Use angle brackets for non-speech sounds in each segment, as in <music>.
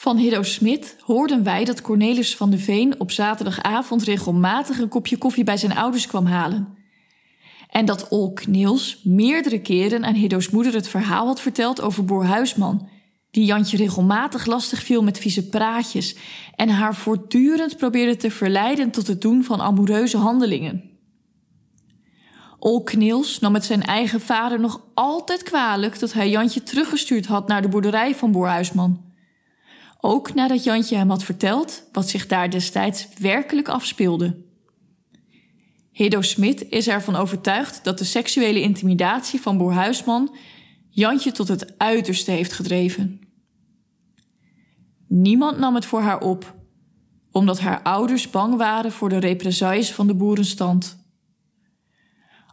Van Hiddo Smit hoorden wij dat Cornelis van de Veen op zaterdagavond regelmatig een kopje koffie bij zijn ouders kwam halen. En dat Olk Niels meerdere keren aan Hiddo's moeder het verhaal had verteld over Boer Huisman, die Jantje regelmatig lastig viel met vieze praatjes en haar voortdurend probeerde te verleiden tot het doen van amoureuze handelingen. Olk Niels nam met zijn eigen vader nog altijd kwalijk dat hij Jantje teruggestuurd had naar de boerderij van Boer Huisman. Ook nadat Jantje hem had verteld wat zich daar destijds werkelijk afspeelde. Hiddo Smit is ervan overtuigd dat de seksuele intimidatie van Boer Huisman Jantje tot het uiterste heeft gedreven. Niemand nam het voor haar op, omdat haar ouders bang waren voor de represailles van de boerenstand.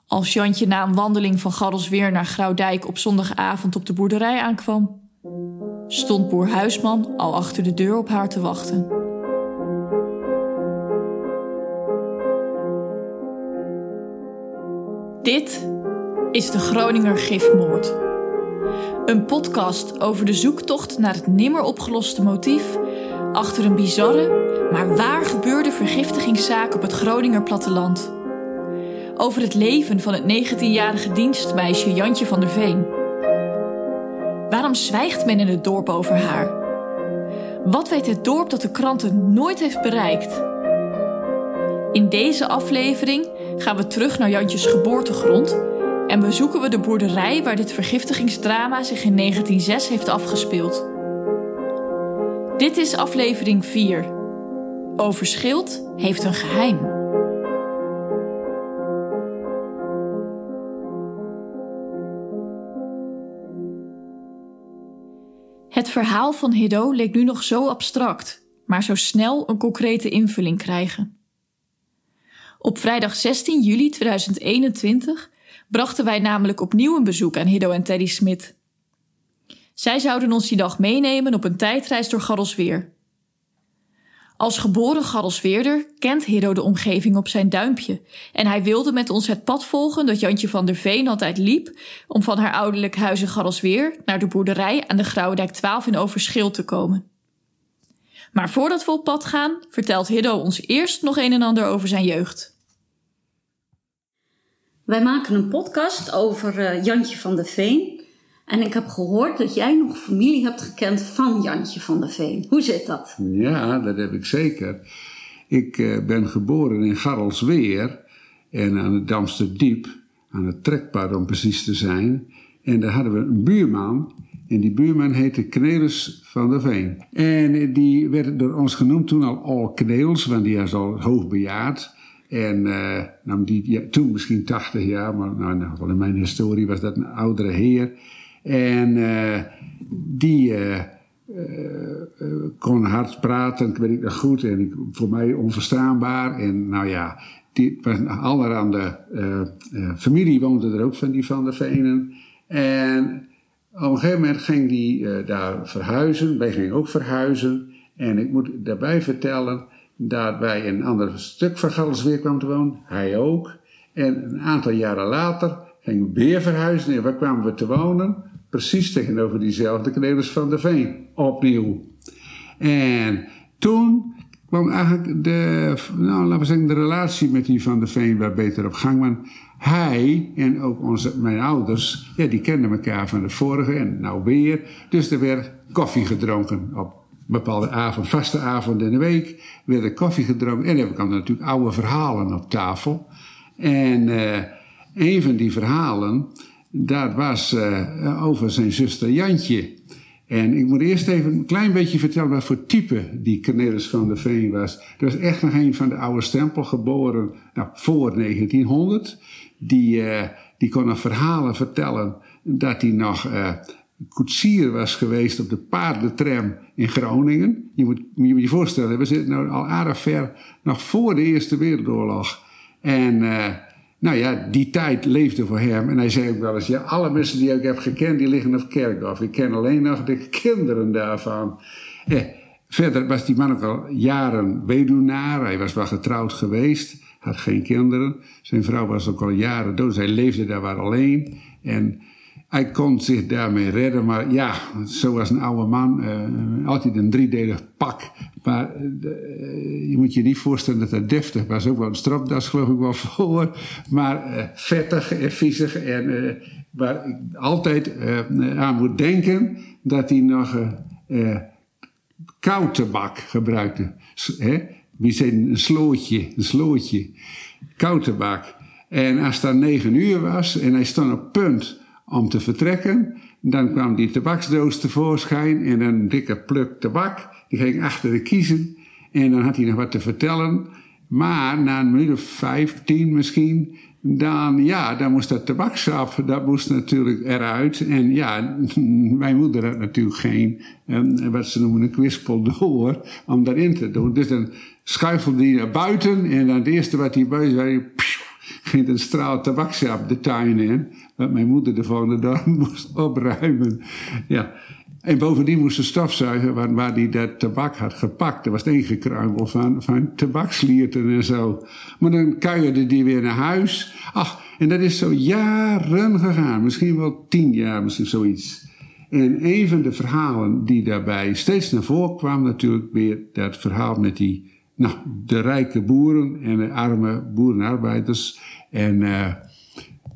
Als Jantje na een wandeling van weer naar Grauwdijk op zondagavond op de boerderij aankwam, stond boer Huisman al achter de deur op haar te wachten. Dit is de Groninger Gifmoord. Een podcast over de zoektocht naar het nimmer opgeloste motief achter een bizarre, maar waar gebeurde vergiftigingszaak op het Groninger platteland. Over het leven van het 19-jarige dienstmeisje Jantje van der Veen. Waarom zwijgt men in het dorp over haar? Wat weet het dorp dat de kranten nooit heeft bereikt? In deze aflevering gaan we terug naar Jantjes geboortegrond en bezoeken we de boerderij waar dit vergiftigingsdrama zich in 1906 heeft afgespeeld. Dit is aflevering 4. Overschild heeft een geheim. Het verhaal van Hiddo leek nu nog zo abstract, maar zo snel een concrete invulling krijgen. Op vrijdag 16 juli 2021 brachten wij namelijk opnieuw een bezoek aan Hiddo en Teddy Smit. Zij zouden ons die dag meenemen op een tijdreis door Garrelsweer. Als geboren Garrelsweerder kent Hiddo de omgeving op zijn duimpje en hij wilde met ons het pad volgen dat Jantje van der Veen altijd liep om van haar ouderlijk huis in Garrelsweer naar de boerderij aan de Grauwdijk 12 in Overschil te komen. Maar voordat we op pad gaan, vertelt Hiddo ons eerst nog een en ander over zijn jeugd. Wij maken een podcast over uh, Jantje van der Veen. En ik heb gehoord dat jij nog familie hebt gekend van Jantje van der Veen. Hoe zit dat? Ja, dat heb ik zeker. Ik uh, ben geboren in Garrelsweer en aan het Damsterdiep, aan het trekpad om precies te zijn. En daar hadden we een buurman en die buurman heette Knelis van der Veen. En die werd door ons genoemd toen al Al Kneels, want die was al hoogbejaard. En uh, nou, die, ja, toen misschien 80 jaar, maar nou, in mijn historie was dat een oudere heer. En uh, die uh, kon hard praten, ik weet ik nog goed, en ik, voor mij onverstaanbaar. En nou ja, die allerhande familie woonde er ook van die Van der Venen. En op een gegeven moment ging die daar verhuizen, wij gingen ook verhuizen. En ik moet daarbij vertellen dat bij een ander stuk van Galsweer kwam te wonen. Hij ook. En een aantal jaren later gingen we weer verhuizen. En waar kwamen we te wonen? Precies tegenover diezelfde kneders van de Veen. Opnieuw. En toen kwam eigenlijk de, nou, laten we zeggen, de relatie met die van de Veen wat beter op gang. Want hij en ook onze, mijn ouders, ja, die kenden elkaar van de vorige en nou weer. Dus er werd koffie gedronken op bepaalde avond, vaste avonden in de week, werd er koffie gedronken. En dan kwam natuurlijk oude verhalen op tafel. En uh, een van die verhalen, dat was uh, over zijn zuster Jantje. En ik moet eerst even een klein beetje vertellen wat voor type die Cornelis van der Veen was. Dat was echt nog een van de oude stempel, geboren nou, voor 1900. Die, uh, die kon nog verhalen vertellen dat hij nog koetsier was geweest op de paardentram in Groningen. Je moet je, je voorstellen, we zitten nou al aardig ver nog voor de Eerste Wereldoorlog. En uh, nou ja, die tijd leefde voor hem. En hij zei ook wel eens, ja, alle mensen die ik heb gekend, die liggen op kerkhof. Ik ken alleen nog de kinderen daarvan. Eh, verder was die man ook al jaren weduwnaar. Hij was wel getrouwd geweest, had geen kinderen. Zijn vrouw was ook al jaren dood. Hij leefde daar maar alleen. En hij kon zich daarmee redden, maar ja, zoals een oude man, uh, altijd een driedelig pak. Maar uh, je moet je niet voorstellen dat dat deftig was. Ook wel een stropdas geloof ik wel <laughs> voor. Maar uh, vettig en viezig. En waar ik altijd aan moet denken dat hij nog koud tabak gebruikte. Hè? Wie zei een slootje, een slootje. Koud tabak. En als het dan negen uur was en hij stond op punt om te vertrekken. Dan kwam die tabaksdoos tevoorschijn en een dikke pluk tabak. Die ging achter de kiezen en dan had hij nog wat te vertellen. Maar na een minuut of vijf, tien misschien, dan, ja, dan moest dat tabaksap, dat moest natuurlijk eruit. En ja, <laughs> mijn moeder had natuurlijk geen, um, wat ze noemen een kwispel door, om daarin te doen. Dus dan schuifelde hij naar buiten en dan het eerste wat hij buiten zei, ging een straal tabaksap de tuin in. Wat mijn moeder de volgende dag <laughs> moest opruimen. Ja. En bovendien moest ze stofzuigen waar, waar die dat tabak had gepakt. Er was het ingekruimel van, van tabakslierten en zo. Maar dan kuierde die weer naar huis. Ach, en dat is zo jaren gegaan. Misschien wel tien jaar, misschien zoiets. En een van de verhalen die daarbij steeds naar voren kwam, natuurlijk weer dat verhaal met die, nou, de rijke boeren en de arme boerenarbeiders. En uh,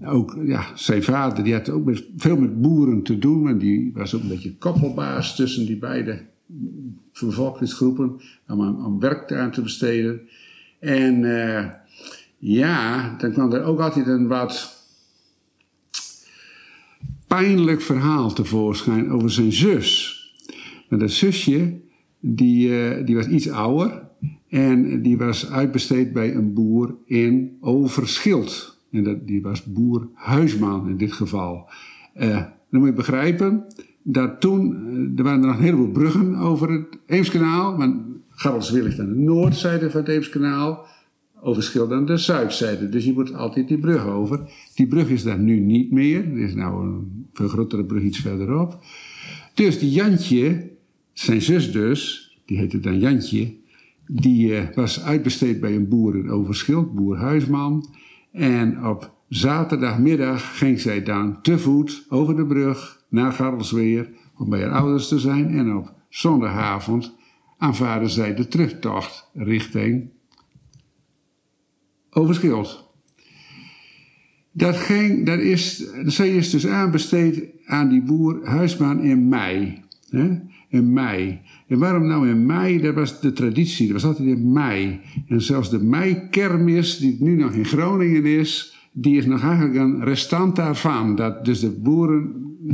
ook, ja, zijn vader, die had ook met, veel met boeren te doen. En die was ook een beetje koppelbaas tussen die beide bevolkingsgroepen. Om aan, werk aan te besteden. En uh, ja, dan kwam er ook altijd een wat pijnlijk verhaal tevoorschijn over zijn zus. Maar dat zusje, die, uh, die was iets ouder. En die was uitbesteed bij een boer in Overschild. En dat, die was boer Huisman in dit geval. Uh, dan moet je begrijpen dat toen, uh, er waren er nog een heleboel bruggen over het Eemskanaal. Maar Garrelswil aan de noordzijde van het Eemskanaal. Overschild aan de zuidzijde. Dus je moet altijd die brug over. Die brug is daar nu niet meer. Er is nou een veel brug iets verderop. Dus die Jantje, zijn zus dus, die heette dan Jantje, die uh, was uitbesteed bij een boer in Overschild, boer Huisman. En op zaterdagmiddag ging zij dan te voet over de brug naar Garrelsweer om bij haar ouders te zijn. En op zondagavond aanvaarde zij de terugtocht richting Overschild. Dat, ging, dat is, zij is dus aanbesteed aan die boer Huisman in mei. Hè? In mei. En waarom nou in mei? Dat was de traditie. Dat was altijd in mei. En zelfs de meikermis, die nu nog in Groningen is, die is nog eigenlijk een restant daarvan. Dat dus de boeren,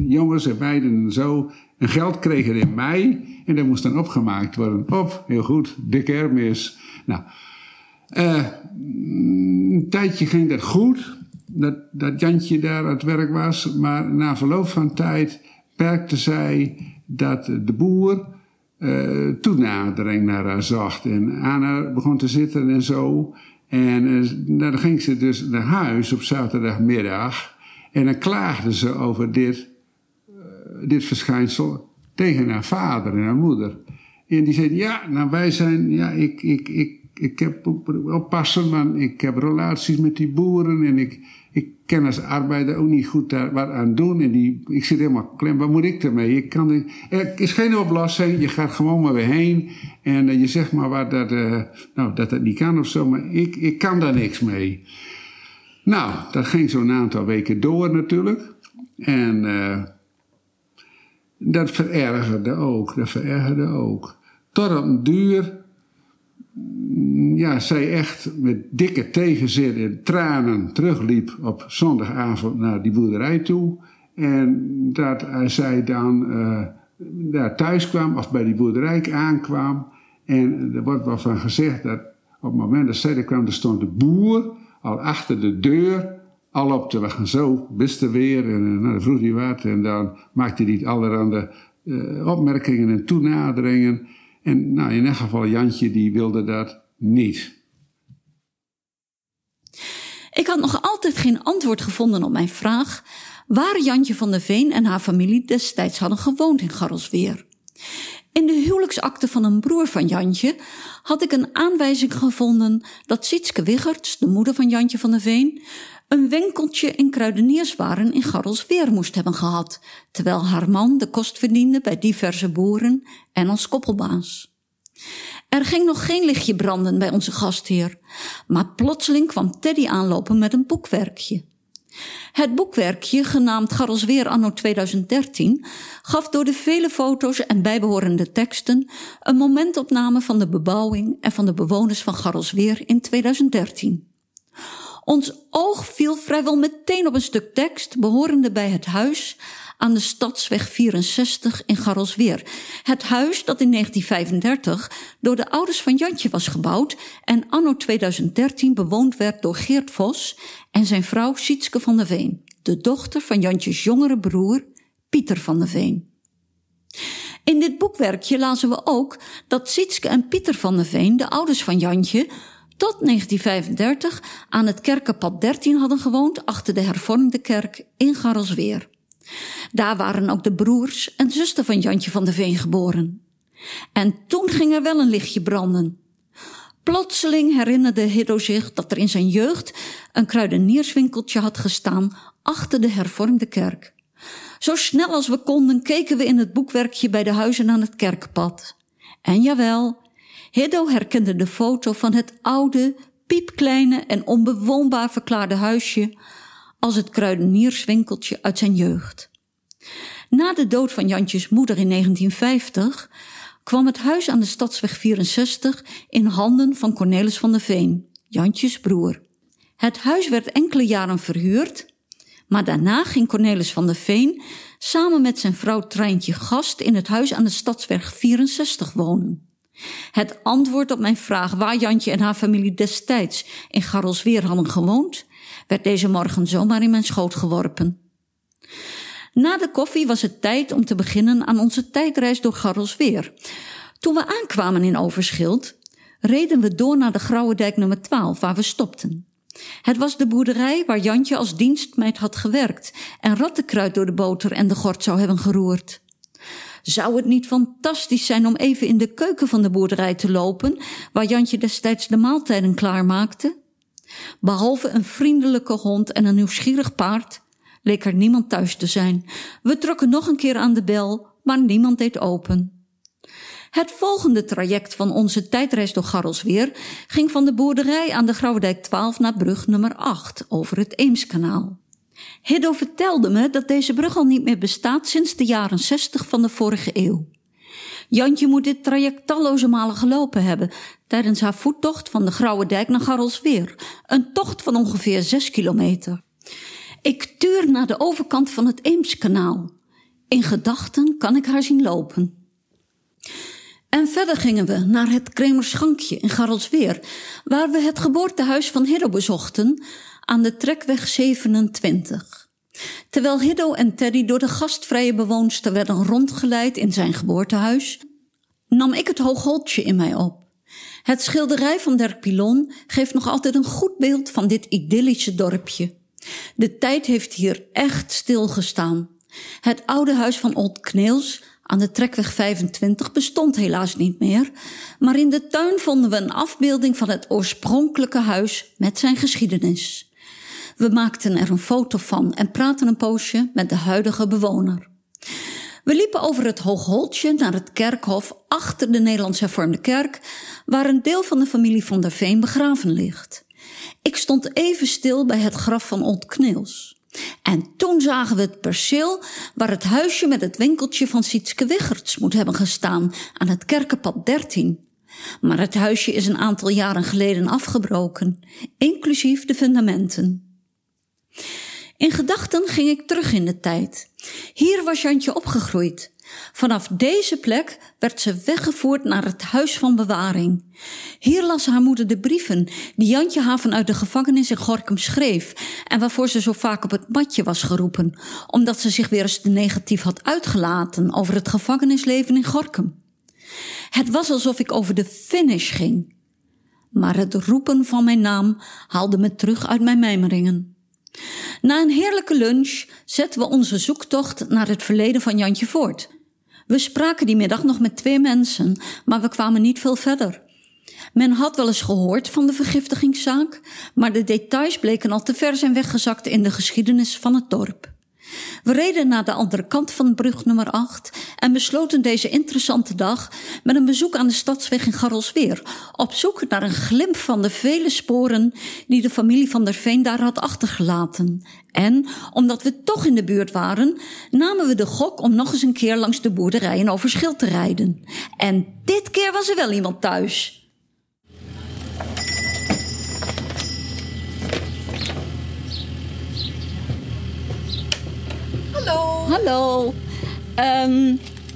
jongens en meiden en zo, een geld kregen in mei. En dat moest dan opgemaakt worden. Op, heel goed, de kermis. Nou, uh, een tijdje ging dat goed. Dat, dat Jantje daar aan het werk was. Maar na verloop van tijd merkte zij dat de boer uh, toenadering naar haar zocht. En aan haar begon te zitten en zo. En uh, dan ging ze dus naar huis op zaterdagmiddag. En dan klaagde ze over dit, uh, dit verschijnsel tegen haar vader en haar moeder. En die zei, ja, nou wij zijn, ja, ik, ik, ik, ik heb oppassen, man. Ik heb relaties met die boeren en ik, ik kan als arbeider ook niet goed daar wat aan doen. En die, ik zit helemaal klem. Wat moet ik ermee? Ik kan, er is geen oplossing. Je gaat gewoon maar weer heen. En uh, je zegt maar wat dat, uh, nou, dat het niet kan of zo. Maar ik, ik kan daar niks mee. Nou, dat ging zo'n aantal weken door natuurlijk. En uh, dat verergerde ook. Dat verergerde ook. Tot op een duur ja, zij echt met dikke tegenzin en tranen terugliep op zondagavond naar die boerderij toe. En dat zij dan uh, daar thuis kwam, of bij die boerderij aankwam. En er wordt wel van gezegd dat op het moment dat zij er kwam, er stond de boer al achter de deur, al op te wachten. Zo, best er weer. En uh, nou, dan vroeg hij wat. En dan maakte hij allerhande uh, opmerkingen en toenaderingen. En nou, in elk geval, Jantje die wilde dat niet. Ik had nog altijd geen antwoord gevonden op mijn vraag waar Jantje van der Veen en haar familie destijds hadden gewoond in Garrelsweer. In de huwelijksakte van een broer van Jantje had ik een aanwijzing gevonden dat Sietske Wiggerts, de moeder van Jantje van der Veen, een winkeltje in kruidenierswaren in Garrelsweer moest hebben gehad, terwijl haar man de kost verdiende bij diverse boeren en als koppelbaas. Er ging nog geen lichtje branden bij onze gastheer, maar plotseling kwam Teddy aanlopen met een boekwerkje. Het boekwerkje, genaamd Garrelsweer anno 2013, gaf door de vele foto's en bijbehorende teksten een momentopname van de bebouwing en van de bewoners van Garrelsweer in 2013. Ons oog viel vrijwel meteen op een stuk tekst behorende bij het huis aan de Stadsweg 64 in Garrelsweer. Het huis dat in 1935 door de ouders van Jantje was gebouwd en anno 2013 bewoond werd door Geert Vos en zijn vrouw Sietske van der Veen, de dochter van Jantjes jongere broer Pieter van der Veen. In dit boekwerkje lazen we ook dat Sietske en Pieter van der Veen, de ouders van Jantje, tot 1935 aan het Kerkenpad 13 hadden gewoond achter de hervormde kerk in Garrelsweer. Daar waren ook de broers en zuster van Jantje van der Veen geboren. En toen ging er wel een lichtje branden. Plotseling herinnerde Hiddo zich dat er in zijn jeugd een kruidenierswinkeltje had gestaan achter de hervormde kerk. Zo snel als we konden keken we in het boekwerkje bij de huizen aan het kerkpad. En jawel, Hiddo herkende de foto van het oude, piepkleine en onbewoonbaar verklaarde huisje als het kruidenierswinkeltje uit zijn jeugd. Na de dood van Jantjes moeder in 1950 kwam het huis aan de Stadsweg 64 in handen van Cornelis van der Veen, Jantjes broer. Het huis werd enkele jaren verhuurd, maar daarna ging Cornelis van der Veen samen met zijn vrouw Treintje Gast in het huis aan de Stadsweg 64 wonen. Het antwoord op mijn vraag waar Jantje en haar familie destijds in Garrelsweer hadden gewoond, werd deze morgen zomaar in mijn schoot geworpen. Na de koffie was het tijd om te beginnen aan onze tijdreis door Garrelsweer. Toen we aankwamen in Overschild, reden we door naar de Grauwe Dijk nummer 12, waar we stopten. Het was de boerderij waar Jantje als dienstmeid had gewerkt en rattenkruid door de boter en de gort zou hebben geroerd. Zou het niet fantastisch zijn om even in de keuken van de boerderij te lopen, waar Jantje destijds de maaltijden klaarmaakte? Behalve een vriendelijke hond en een nieuwsgierig paard leek er niemand thuis te zijn. We trokken nog een keer aan de bel, maar niemand deed open. Het volgende traject van onze tijdreis door Garrelsweer ging van de boerderij aan de Grauwdijk 12 naar brug nummer 8 over het Eemskanaal. Hiddo vertelde me dat deze brug al niet meer bestaat sinds de jaren 60 van de vorige eeuw. Jantje moet dit traject talloze malen gelopen hebben tijdens haar voettocht van de Grauwe Dijk naar Garrelsweer, een tocht van ongeveer 6 kilometer. Ik tuur naar de overkant van het Eemskanaal. In gedachten kan ik haar zien lopen. En verder gingen we naar het Kremerschankje in Garrelsweer, waar we het geboortehuis van Hiddo bezochten aan de trekweg 27. Terwijl Hiddo en Teddy door de gastvrije bewoonster werden rondgeleid in zijn geboortehuis, nam ik het hoogholtje in mij op. Het schilderij van Dirk Pilon geeft nog altijd een goed beeld van dit idyllische dorpje. De tijd heeft hier echt stilgestaan. Het oude huis van Old Kneels aan de trekweg 25 bestond helaas niet meer, maar in de tuin vonden we een afbeelding van het oorspronkelijke huis met zijn geschiedenis. We maakten er een foto van en praten een poosje met de huidige bewoner. We liepen over het Hoogholtje naar het kerkhof achter de Nederlands hervormde kerk, waar een deel van de familie van der Veen begraven ligt. Ik stond even stil bij het graf van Old Kneels. En toen zagen we het perceel waar het huisje met het winkeltje van Sietske Wiggerts moet hebben gestaan aan het kerkenpad 13. Maar het huisje is een aantal jaren geleden afgebroken, inclusief de fundamenten. In gedachten ging ik terug in de tijd. Hier was Jantje opgegroeid. Vanaf deze plek werd ze weggevoerd naar het huis van bewaring. Hier las haar moeder de brieven die Jantje haar vanuit de gevangenis in Gorkum schreef en waarvoor ze zo vaak op het matje was geroepen, omdat ze zich weer eens te negatief had uitgelaten over het gevangenisleven in Gorkum. Het was alsof ik over de finish ging. Maar het roepen van mijn naam haalde me terug uit mijn mijmeringen. Na een heerlijke lunch zetten we onze zoektocht naar het verleden van Jantje voort. We spraken die middag nog met twee mensen, maar we kwamen niet veel verder. Men had wel eens gehoord van de vergiftigingszaak, maar de details bleken al te ver zijn weggezakt in de geschiedenis van het dorp. We reden naar de andere kant van brug nummer 8 en besloten deze interessante dag met een bezoek aan de stadsweg in Garrelsweer, op zoek naar een glimp van de vele sporen die de familie van der Veen daar had achtergelaten. En, omdat we toch in de buurt waren, namen we de gok om nog eens een keer langs de boerderijen over Schild te rijden. En dit keer was er wel iemand thuis. Hallo. Hallo. Ehm,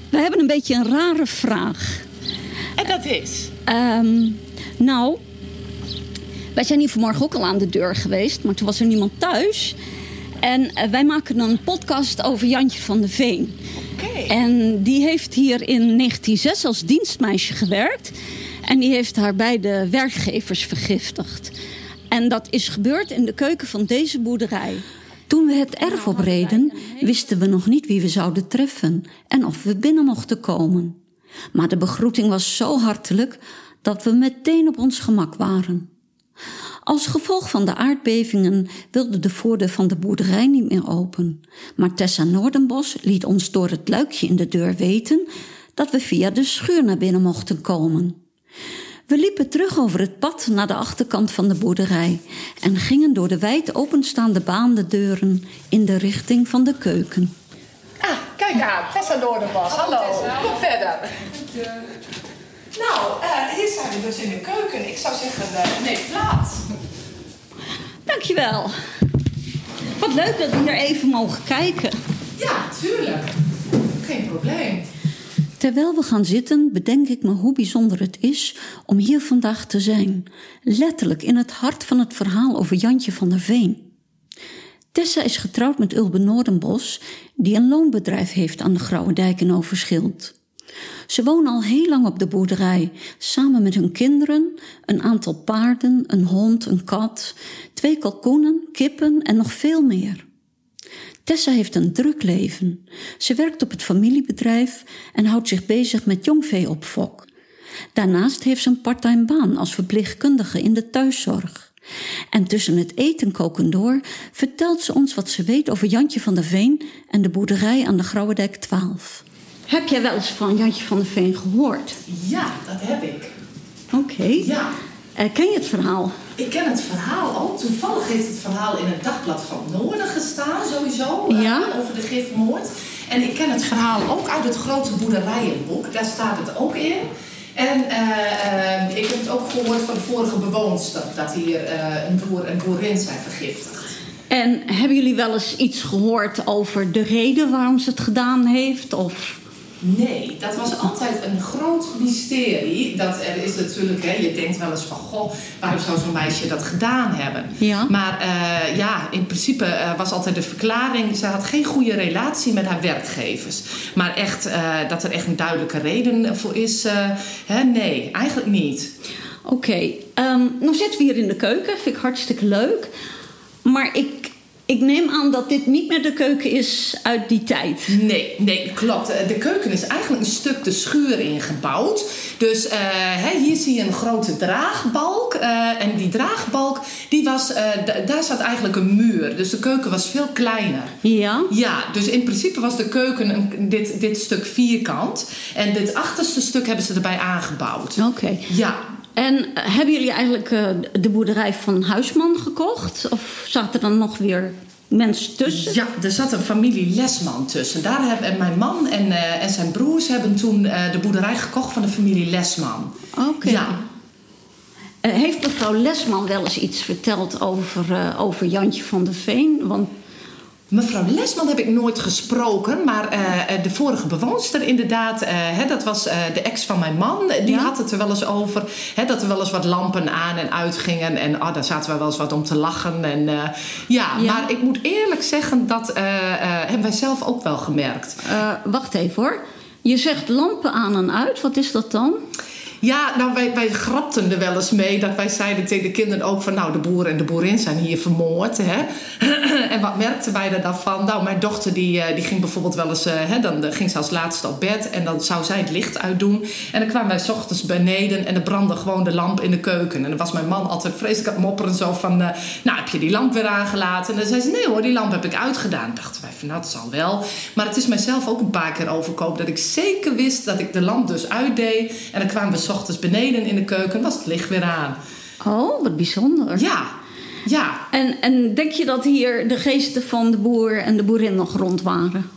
we hebben een beetje een rare vraag. En dat is? Ehm, nou, wij zijn hier vanmorgen ook al aan de deur geweest, maar toen was er niemand thuis. En eh, wij maken een podcast over Jantje van de Veen. Oké. En die heeft hier in 1906 als dienstmeisje gewerkt. En die heeft haar beide werkgevers vergiftigd. En dat is gebeurd in de keuken van deze boerderij. Toen we het erf opreden, wisten we nog niet wie we zouden treffen en of we binnen mochten komen. Maar de begroeting was zo hartelijk dat we meteen op ons gemak waren. Als gevolg van de aardbevingen wilde de voordeur van de boerderij niet meer open. Maar Tessa Noordenbos liet ons door het luikje in de deur weten dat we via de schuur naar binnen mochten komen. We liepen terug over het pad naar de achterkant van de boerderij en gingen door de wijd openstaande baande deuren in de richting van de keuken. Ah, kijk aan. Tessa Noordenbos. Hallo. Kom verder. Nou, eh, hier zijn we dus in de keuken. Ik zou zeggen, uh, neem plaats. Dankjewel. Wat leuk dat we hier even mogen kijken. Ja, tuurlijk. Geen probleem. Terwijl we gaan zitten, bedenk ik me hoe bijzonder het is om hier vandaag te zijn. Letterlijk in het hart van het verhaal over Jantje van der Veen. Tessa is getrouwd met Ulbe Noordenbos, die een loonbedrijf heeft aan de Grauwe Dijk in Overschild. Ze wonen al heel lang op de boerderij, samen met hun kinderen, een aantal paarden, een hond, een kat, twee kalkoenen, kippen en nog veel meer. Tessa heeft een druk leven. Ze werkt op het familiebedrijf en houdt zich bezig met jongveeopfok. Daarnaast heeft ze een parttime baan als verpleegkundige in de thuiszorg. En tussen het eten koken door vertelt ze ons wat ze weet over Jantje van der Veen en de boerderij aan de Grauwedijk 12. Heb jij wel eens van Jantje van der Veen gehoord? Ja, dat heb ik. Oké. Ja. Uh, ken je het verhaal? Ik ken het verhaal ook. Toevallig heeft het verhaal in het dagblad van Noorden gestaan, sowieso. Ja? Uh, over de gifmoord. En ik ken het verhaal ook uit het grote boerderijenboek. Daar staat het ook in. En uh, ik heb het ook gehoord van de vorige bewoonster. Dat hier een boer en boerin zijn vergiftigd. En hebben jullie wel eens iets gehoord over de reden waarom ze het gedaan heeft? Of... Nee, dat was altijd een groot mysterie. Dat er is natuurlijk, hè, je denkt wel eens van, goh, waarom zou zo'n meisje dat gedaan hebben? Ja. Maar uh, ja, in principe uh, was altijd de verklaring, ze had geen goede relatie met haar werkgevers. Maar echt, uh, dat er echt een duidelijke reden voor is, hè, nee, eigenlijk niet. Oké, okay. um, nou zitten we hier in de keuken, vind ik hartstikke leuk. Maar ik ik neem aan dat dit niet meer de keuken is uit die tijd. Nee, nee, klopt. De keuken is eigenlijk een stuk de schuur ingebouwd. Dus uh, hè, hier zie je een grote draagbalk. Uh, en die draagbalk, die was, uh, daar zat eigenlijk een muur. Dus de keuken was veel kleiner. Ja? Ja, dus in principe was de keuken een, dit, dit stuk vierkant. En dit achterste stuk hebben ze erbij aangebouwd. Oké. Okay. Ja. En hebben jullie eigenlijk uh, de boerderij van Huisman gekocht? Of zaten er dan nog weer mensen tussen? Ja, er zat een familie Lesman tussen. Daar hebben mijn man en, uh, en zijn broers hebben toen uh, de boerderij gekocht van de familie Lesman. Oké. Okay. Ja. heeft mevrouw Lesman wel eens iets verteld over, over Jantje van der Veen? Want Mevrouw Lesman heb ik nooit gesproken, maar uh, de vorige bewoonster inderdaad, uh, hè, dat was uh, de ex van mijn man, die Ja? had het er wel eens over. Hè, dat er wel eens wat lampen aan en uitgingen en oh, daar zaten we wel eens wat om te lachen. En, ja, Ja. maar ik moet eerlijk zeggen, dat hebben wij zelf ook wel gemerkt. wacht even hoor. Je zegt lampen aan en uit, wat is dat dan? Ja, nou, wij, wij grapten er wel eens mee. Dat wij zeiden tegen de kinderen ook van... nou, de boer en de boerin zijn hier vermoord. Hè? <clears throat> en wat merkten wij er dan van? Nou, mijn dochter die, die ging bijvoorbeeld wel eens... hè, dan ging ze als laatste op bed en dan zou zij het licht uitdoen. En dan kwamen wij s ochtends beneden en er brandde gewoon de lamp in de keuken. En dan was mijn man altijd vreselijk aan mopperen zo van... nou, heb je die lamp weer aangelaten? En dan zei ze, nee hoor, die lamp heb ik uitgedaan. dachten wij van, nou, dat zal wel. Maar het is mijzelf ook een paar keer overkomen... dat ik zeker wist dat ik de lamp dus uitdeed. En dan kwamen we ochtends beneden in de keuken was het licht weer aan. Oh, wat bijzonder. Ja, ja. En, en denk je dat hier de geesten van de boer en de boerin nog rond waren?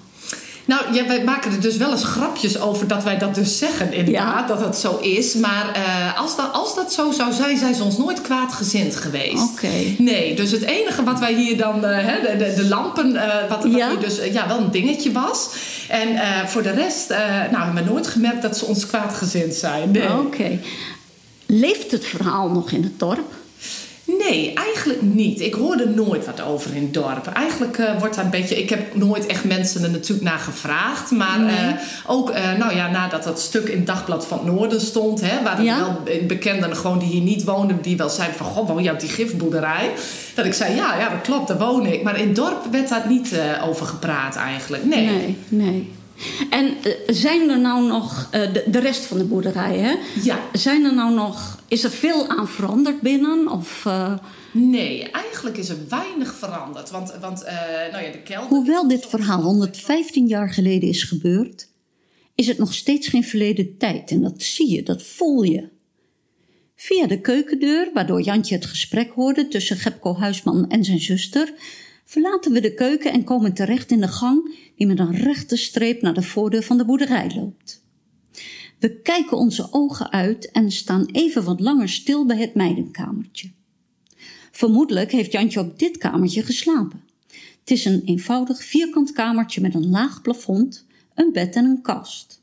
Nou, ja, wij maken er dus wel eens grapjes over dat wij dat dus zeggen, inderdaad, dat het zo is. Maar uh, als, dat, als dat zo zou zijn, zijn ze ons nooit kwaadgezind geweest. Oké. Nee, dus het enige wat wij hier dan, uh, de, de, de, lampen, uh, wat, ja? dus ja, wel een dingetje was. En voor de rest, nou, hebben we nooit gemerkt dat ze ons kwaadgezind zijn. Nee. Oké. Leeft het verhaal nog in het dorp? Nee, eigenlijk niet. Ik hoorde nooit wat over in het dorp. Eigenlijk uh, wordt daar een beetje. Ik heb nooit echt mensen er natuurlijk naar gevraagd. Maar nee. uh, ook, uh, nou ja, nadat dat stuk in het dagblad van het Noorden stond, hè, waren ja? wel bekenden gewoon die hier niet woonden, die wel zeiden van goh, woon je op die gifboerderij? Dat ik zei, ja, ja, dat klopt, daar woon ik. Maar in het dorp werd daar niet over gepraat eigenlijk. Nee. Nee, nee. En uh, zijn er nou nog, uh, de, de, rest van de boerderij, hè? Ja. Zijn er nou nog, is er veel aan veranderd binnen? Of, uh... Nee, eigenlijk is er weinig veranderd. Want, want nou ja, de kelder... Hoewel dit verhaal 115 jaar geleden is gebeurd, is het nog steeds geen verleden tijd. En dat zie je, dat voel je. Via de keukendeur, waardoor Jantje het gesprek hoorde tussen Gepko Huisman en zijn zuster, verlaten we de keuken en komen terecht in de gang die met een rechte streep naar de voordeur van de boerderij loopt. We kijken onze ogen uit en staan even wat langer stil bij het meidenkamertje. Vermoedelijk heeft Jantje op dit kamertje geslapen. Het is een eenvoudig vierkant kamertje met een laag plafond, een bed en een kast.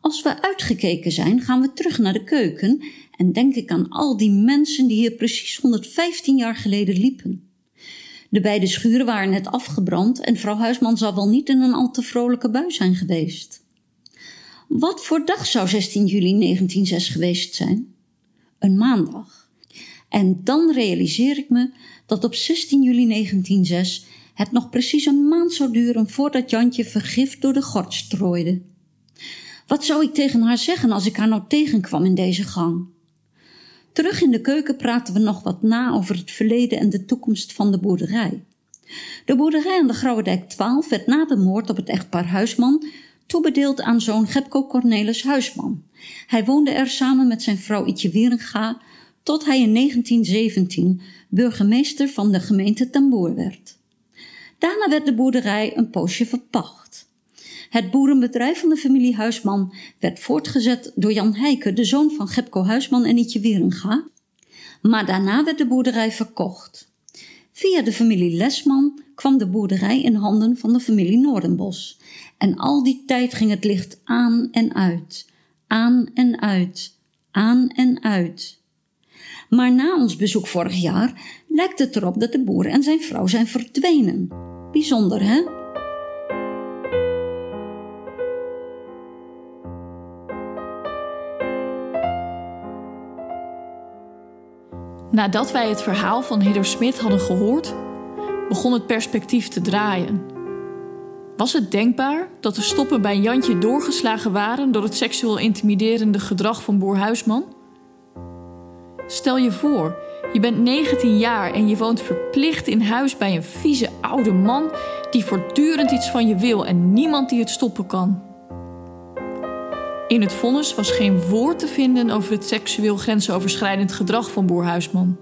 Als we uitgekeken zijn, gaan we terug naar de keuken en denk ik aan al die mensen die hier precies 115 jaar geleden liepen. De beide schuren waren net afgebrand en vrouw Huisman zal wel niet in een al te vrolijke bui zijn geweest. Wat voor dag zou 16 juli 1906 geweest zijn? Een maandag. En dan realiseer ik me dat op 16 juli 1906 het nog precies een maand zou duren voordat Jantje vergift door de gort strooide. Wat zou ik tegen haar zeggen als ik haar nou tegenkwam in deze gang? Terug in de keuken praten we nog wat na over het verleden en de toekomst van de boerderij. De boerderij aan de Grauwedijk 12 werd na de moord op het echtpaar Huisman toebedeeld aan zoon Gepko Cornelis Huisman. Hij woonde er samen met zijn vrouw Ietje Wieringa tot hij in 1917 burgemeester van de gemeente Tamboer werd. Daarna werd de boerderij een poosje verpacht. Het boerenbedrijf van de familie Huisman werd voortgezet door Jan Heike, de zoon van Gepko Huisman en Ietje Wieringa. Maar daarna werd de boerderij verkocht. Via de familie Lesman kwam de boerderij in handen van de familie Noordenbos. En al die tijd ging het licht aan en uit, aan en uit, aan en uit. Maar na ons bezoek vorig jaar lijkt het erop dat de boer en zijn vrouw zijn verdwenen. Bijzonder, hè? Nadat wij het verhaal van Hidder Smit hadden gehoord, begon het perspectief te draaien. Was het denkbaar dat de stoppen bij Jantje doorgeslagen waren door het seksueel intimiderende gedrag van boer Huisman? Stel je voor, je bent 19 jaar en je woont verplicht in huis bij een vieze oude man die voortdurend iets van je wil en niemand die het stoppen kan. In het vonnis was geen woord te vinden over het seksueel grensoverschrijdend gedrag van boer Huisman.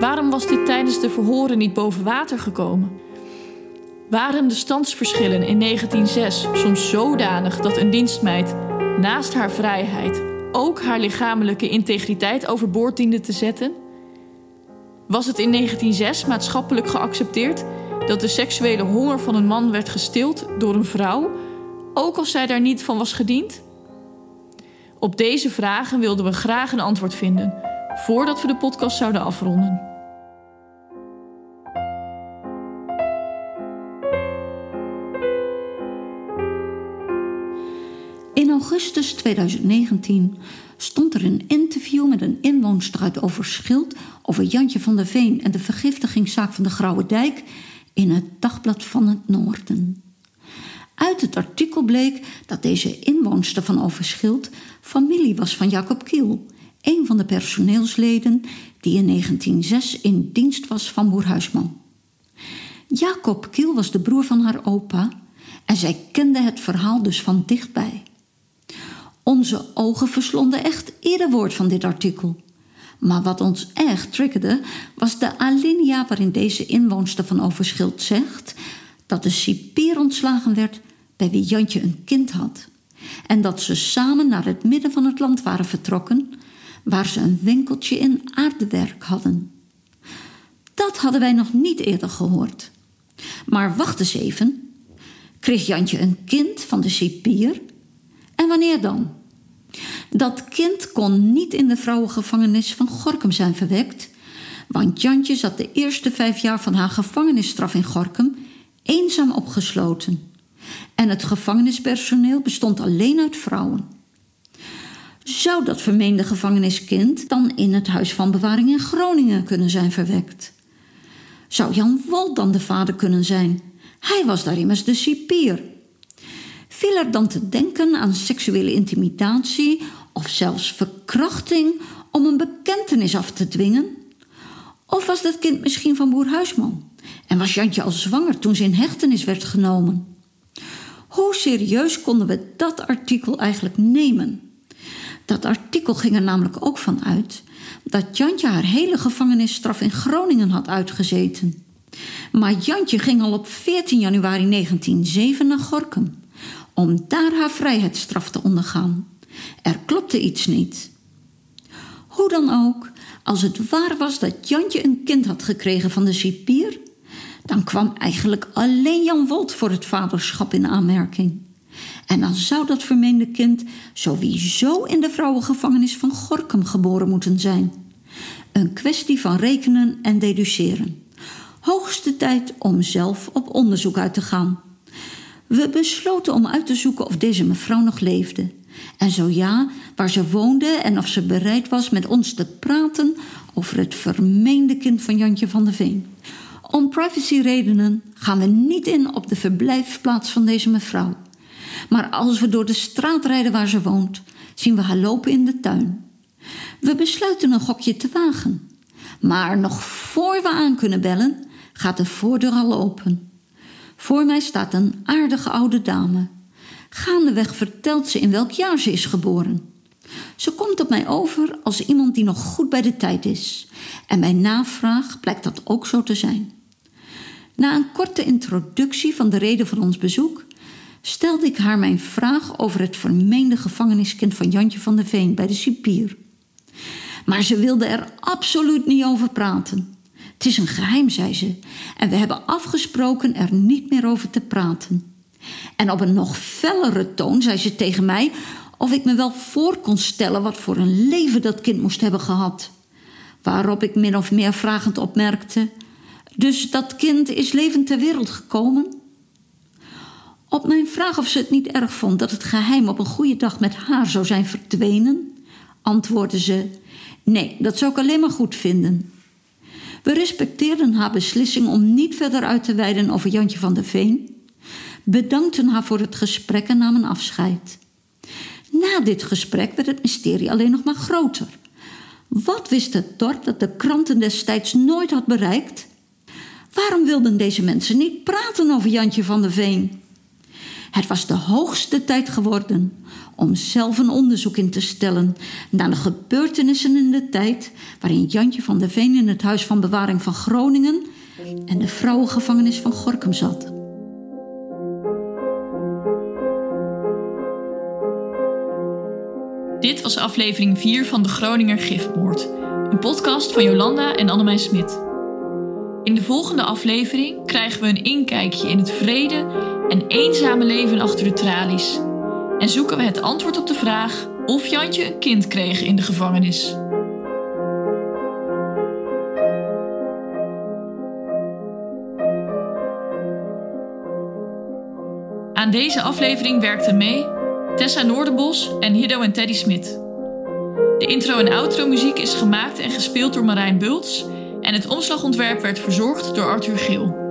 Waarom was dit tijdens de verhoren niet boven water gekomen? Waren de standsverschillen in 1906 soms zodanig dat een dienstmeid naast haar vrijheid ook haar lichamelijke integriteit overboord diende te zetten? Was het in 1906 maatschappelijk geaccepteerd dat de seksuele honger van een man werd gestild door een vrouw ook als zij daar niet van was gediend? Op deze vragen wilden we graag een antwoord vinden voordat we de podcast zouden afronden. In augustus 2019 stond er een interview met een inwoonster uit Overschild over Jantje van der Veen en de vergiftigingszaak van de Grauwe Dijk in het Dagblad van het Noorden. Uit het artikel bleek dat deze inwoonster van Overschild familie was van Jacob Kiel, een van de personeelsleden die in 1906 in dienst was van boer Huisman. Jacob Kiel was de broer van haar opa en zij kende het verhaal dus van dichtbij. Onze ogen verslonden echt ieder woord van dit artikel. Maar wat ons echt triggerde, was de alinea waarin deze inwoonster van Overschild zegt dat de cipier ontslagen werd bij wie Jantje een kind had. En dat ze samen naar het midden van het land waren vertrokken, waar ze een winkeltje in aardewerk hadden. Dat hadden wij nog niet eerder gehoord. Maar wacht eens even. Kreeg Jantje een kind van de cipier? En wanneer dan? Dat kind kon niet in de vrouwengevangenis van Gorkum zijn verwekt, want Jantje zat de eerste vijf jaar van haar gevangenisstraf in Gorkum eenzaam opgesloten. En het gevangenispersoneel bestond alleen uit vrouwen. Zou dat vermeende gevangeniskind dan in het huis van bewaring in Groningen kunnen zijn verwekt? Zou Jan Wolt dan de vader kunnen zijn? Hij was daar immers de cipier. Viel er dan te denken aan seksuele intimidatie of zelfs verkrachting om een bekentenis af te dwingen? Of was dat kind misschien van boer Huisman? En was Jantje al zwanger toen ze in hechtenis werd genomen? Hoe serieus konden we dat artikel eigenlijk nemen? Dat artikel ging er namelijk ook van uit dat Jantje haar hele gevangenisstraf in Groningen had uitgezeten. Maar Jantje ging al op 14 januari 1907 naar Gorkum om daar haar vrijheidsstraf te ondergaan. Er klopte iets niet. Hoe dan ook, als het waar was dat Jantje een kind had gekregen van de cipier, dan kwam eigenlijk alleen Jan Wolt voor het vaderschap in aanmerking. En dan zou dat vermeende kind sowieso in de vrouwengevangenis van Gorkum geboren moeten zijn. Een kwestie van rekenen en deduceren. Hoogste tijd om zelf op onderzoek uit te gaan. We besloten om uit te zoeken of deze mevrouw nog leefde. En zo ja, waar ze woonde en of ze bereid was met ons te praten over het vermeende kind van Jantje van der Veen. Om privacyredenen gaan we niet in op de verblijfplaats van deze mevrouw. Maar als we door de straat rijden waar ze woont, zien we haar lopen in de tuin. We besluiten een gokje te wagen. Maar nog voor we aan kunnen bellen, gaat de voordeur al open. Voor mij staat een aardige oude dame. Gaandeweg vertelt ze in welk jaar ze is geboren. Ze komt op mij over als iemand die nog goed bij de tijd is. En bij navraag blijkt dat ook zo te zijn. Na een korte introductie van de reden van ons bezoek stelde ik haar mijn vraag over het vermeende gevangeniskind van Jantje van der Veen bij de cipier. Maar ze wilde er absoluut niet over praten. Het is een geheim, zei ze, en we hebben afgesproken er niet meer over te praten. En op een nog fellere toon zei ze tegen mij of ik me wel voor kon stellen wat voor een leven dat kind moest hebben gehad. Waarop ik min of meer vragend opmerkte: Dus dat kind is levend ter wereld gekomen? Op mijn vraag of ze het niet erg vond dat het geheim op een goede dag met haar zou zijn verdwenen, antwoordde ze: Nee, dat zou ik alleen maar goed vinden. We respecteerden haar beslissing om niet verder uit te wijden over Jantje van der Veen, bedankten haar voor het gesprek en namen afscheid. Na dit gesprek werd het mysterie alleen nog maar groter. Wat wist het dorp dat de kranten destijds nooit had bereikt? Waarom wilden deze mensen niet praten over Jantje van der Veen? Het was de hoogste tijd geworden om zelf een onderzoek in te stellen naar de gebeurtenissen in de tijd waarin Jantje van der Veen in het Huis van Bewaring van Groningen en de vrouwengevangenis van Gorkum zat. Dit was aflevering 4 van de Groninger Giftmoord, een podcast van Jolanda en Annemijn Smit. In de volgende aflevering krijgen we een inkijkje in het vrede en eenzame leven achter de tralies. En zoeken we het antwoord op de vraag of Jantje een kind kreeg in de gevangenis. Aan deze aflevering werkte mee Tessa Noorderbos en Hiddo en Teddy Smit. De intro- en outro-muziek is gemaakt en gespeeld door Marijn Bults en het omslagontwerp werd verzorgd door Arthur Geel.